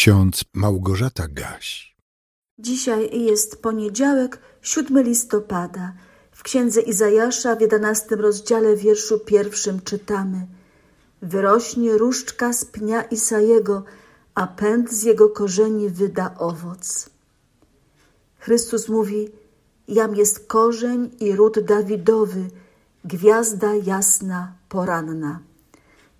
ksiądz Małgorzata Gaś. Dzisiaj jest poniedziałek, 7 listopada. W księdze Izajasza w 11 rozdziale wierszu pierwszym czytamy Wyrośnie różdżka z pnia Isajego, a pęd z jego korzeni wyda owoc. Chrystus mówi, jam jest korzeń i ród Dawidowy, gwiazda jasna, poranna.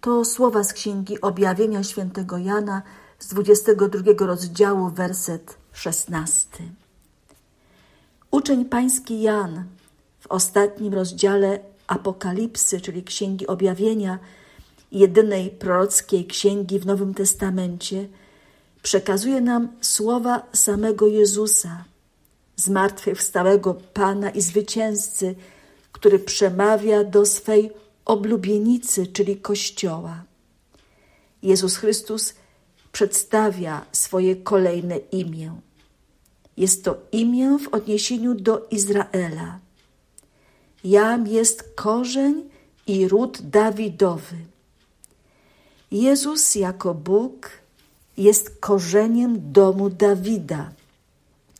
To słowa z Księgi Objawienia świętego Jana z 22 rozdziału, werset 16. Uczeń pański Jan w ostatnim rozdziale Apokalipsy, czyli Księgi Objawienia, jedynej prorockiej księgi w Nowym Testamencie, przekazuje nam słowa samego Jezusa, zmartwychwstałego Pana i zwycięzcy, który przemawia do swej oblubienicy, czyli Kościoła. Jezus Chrystus przedstawia swoje kolejne imię. Jest to imię w odniesieniu do Izraela. Jam jest korzeń i ród Dawidowy. Jezus jako Bóg jest korzeniem domu Dawida.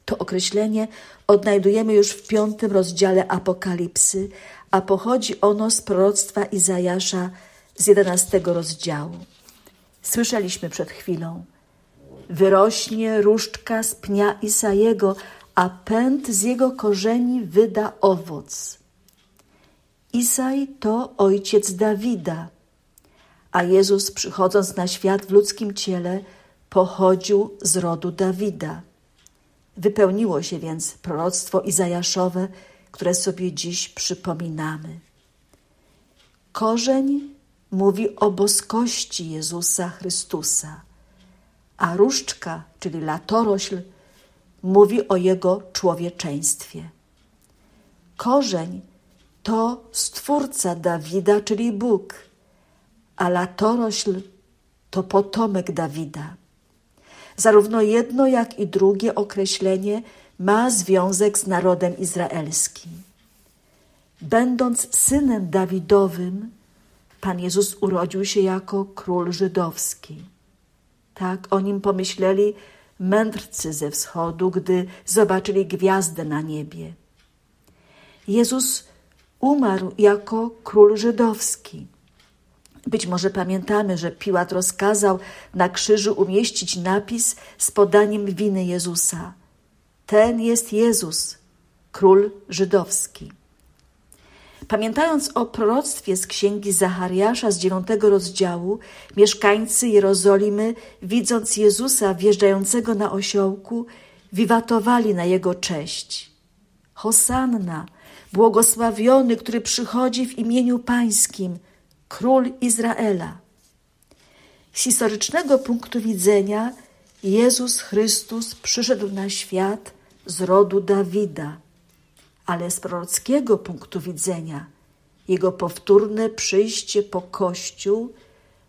To określenie odnajdujemy już w piątym rozdziale Apokalipsy, a pochodzi ono z proroctwa Izajasza z jedenastego rozdziału. Słyszeliśmy przed chwilą. Wyrośnie różdżka z pnia Isajego, a pęd z jego korzeni wyda owoc. Isaj to ojciec Dawida, a Jezus przychodząc na świat w ludzkim ciele pochodził z rodu Dawida. Wypełniło się więc proroctwo Izajaszowe, które sobie dziś przypominamy. Korzeń mówi o boskości Jezusa Chrystusa, a różdżka, czyli latorośl, mówi o Jego człowieczeństwie. Korzeń to stwórca Dawida, czyli Bóg, a latorośl to potomek Dawida. Zarówno jedno, jak i drugie określenie ma związek z narodem izraelskim. Będąc synem Dawidowym, Pan Jezus urodził się jako król żydowski. Tak o nim pomyśleli mędrcy ze wschodu, gdy zobaczyli gwiazdę na niebie. Jezus umarł jako król żydowski. Być może pamiętamy, że Piłat rozkazał na krzyżu umieścić napis z podaniem winy Jezusa. Ten jest Jezus, król żydowski. Pamiętając o proroctwie z księgi Zachariasza z dziewiątego rozdziału, mieszkańcy Jerozolimy, widząc Jezusa wjeżdżającego na osiołku, wiwatowali na jego cześć. Hosanna, błogosławiony, który przychodzi w imieniu Pańskim, król Izraela. Z historycznego punktu widzenia Jezus Chrystus przyszedł na świat z rodu Dawida ale z prorockiego punktu widzenia jego powtórne przyjście po Kościół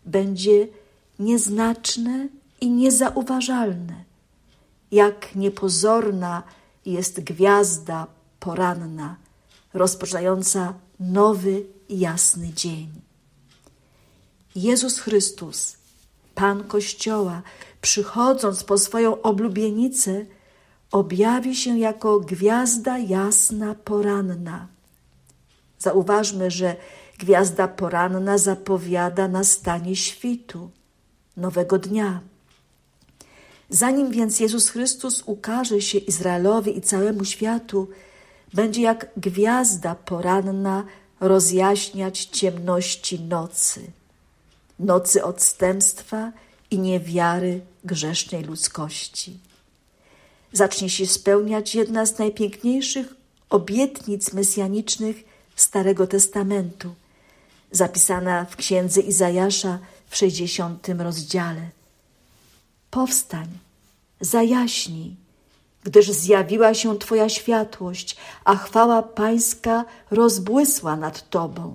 będzie nieznaczne i niezauważalne, jak niepozorna jest gwiazda poranna, rozpoczynająca nowy, jasny dzień. Jezus Chrystus, Pan Kościoła, przychodząc po swoją oblubienicę, objawi się jako gwiazda jasna poranna. Zauważmy, że gwiazda poranna zapowiada nastanie świtu, nowego dnia. Zanim więc Jezus Chrystus ukaże się Izraelowi i całemu światu, będzie jak gwiazda poranna rozjaśniać ciemności nocy, nocy odstępstwa i niewiary grzesznej ludzkości zacznie się spełniać jedna z najpiękniejszych obietnic mesjanicznych Starego Testamentu, zapisana w księdze Izajasza w 60 rozdziale. Powstań, zajaśnij, gdyż zjawiła się Twoja światłość, a chwała Pańska rozbłysła nad Tobą.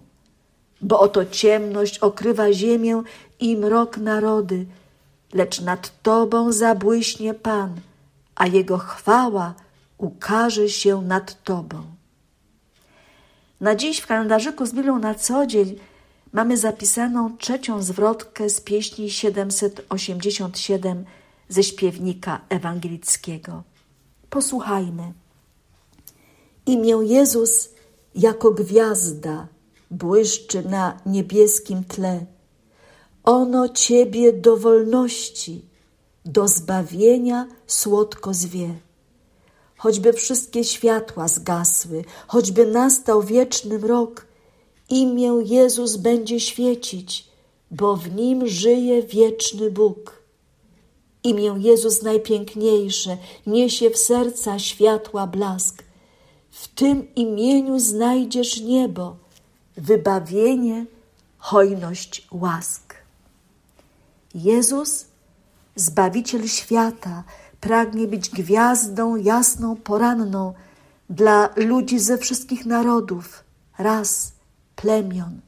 Bo oto ciemność okrywa ziemię i mrok narody, lecz nad Tobą zabłyśnie Pan – a Jego chwała ukaże się nad Tobą. Na dziś w kalendarzyku z Biblią na co dzień mamy zapisaną trzecią zwrotkę z pieśni 787 ze śpiewnika ewangelickiego. Posłuchajmy. Imię Jezus jako gwiazda błyszczy na niebieskim tle. Ono Ciebie do wolności, do zbawienia słodko zwie. Choćby wszystkie światła zgasły, choćby nastał wieczny mrok, imię Jezus będzie świecić, bo w nim żyje wieczny Bóg. Imię Jezus najpiękniejsze niesie w serca światła blask. W tym imieniu znajdziesz niebo, wybawienie, hojność łask. Jezus, Zbawiciel świata, pragnie być gwiazdą jasną poranną dla ludzi ze wszystkich narodów, ras, plemion.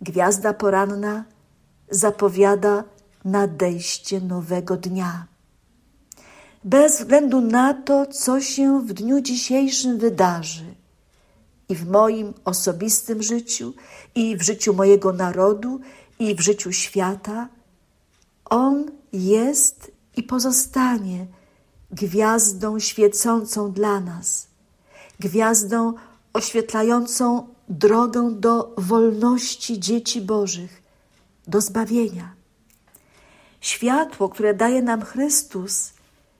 Gwiazda poranna zapowiada nadejście nowego dnia. Bez względu na to, co się w dniu dzisiejszym wydarzy, i w moim osobistym życiu, i w życiu mojego narodu, i w życiu świata, On jest i pozostanie gwiazdą świecącą dla nas, gwiazdą oświetlającą drogę do wolności dzieci Bożych, do zbawienia. Światło, które daje nam Chrystus,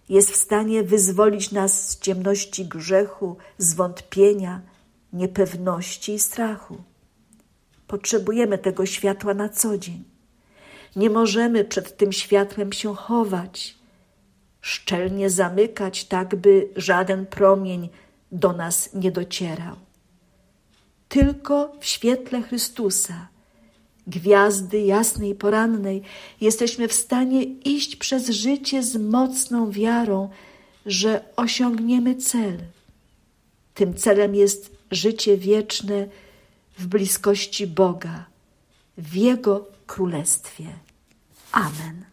jest w stanie wyzwolić nas z ciemności grzechu, zwątpienia, niepewności i strachu. Potrzebujemy tego światła na co dzień. Nie możemy przed tym światłem się chować, szczelnie zamykać, tak by żaden promień do nas nie docierał. Tylko w świetle Chrystusa, gwiazdy jasnej porannej, jesteśmy w stanie iść przez życie z mocną wiarą, że osiągniemy cel. Tym celem jest życie wieczne w bliskości Boga, w Jego Królestwie. Amen.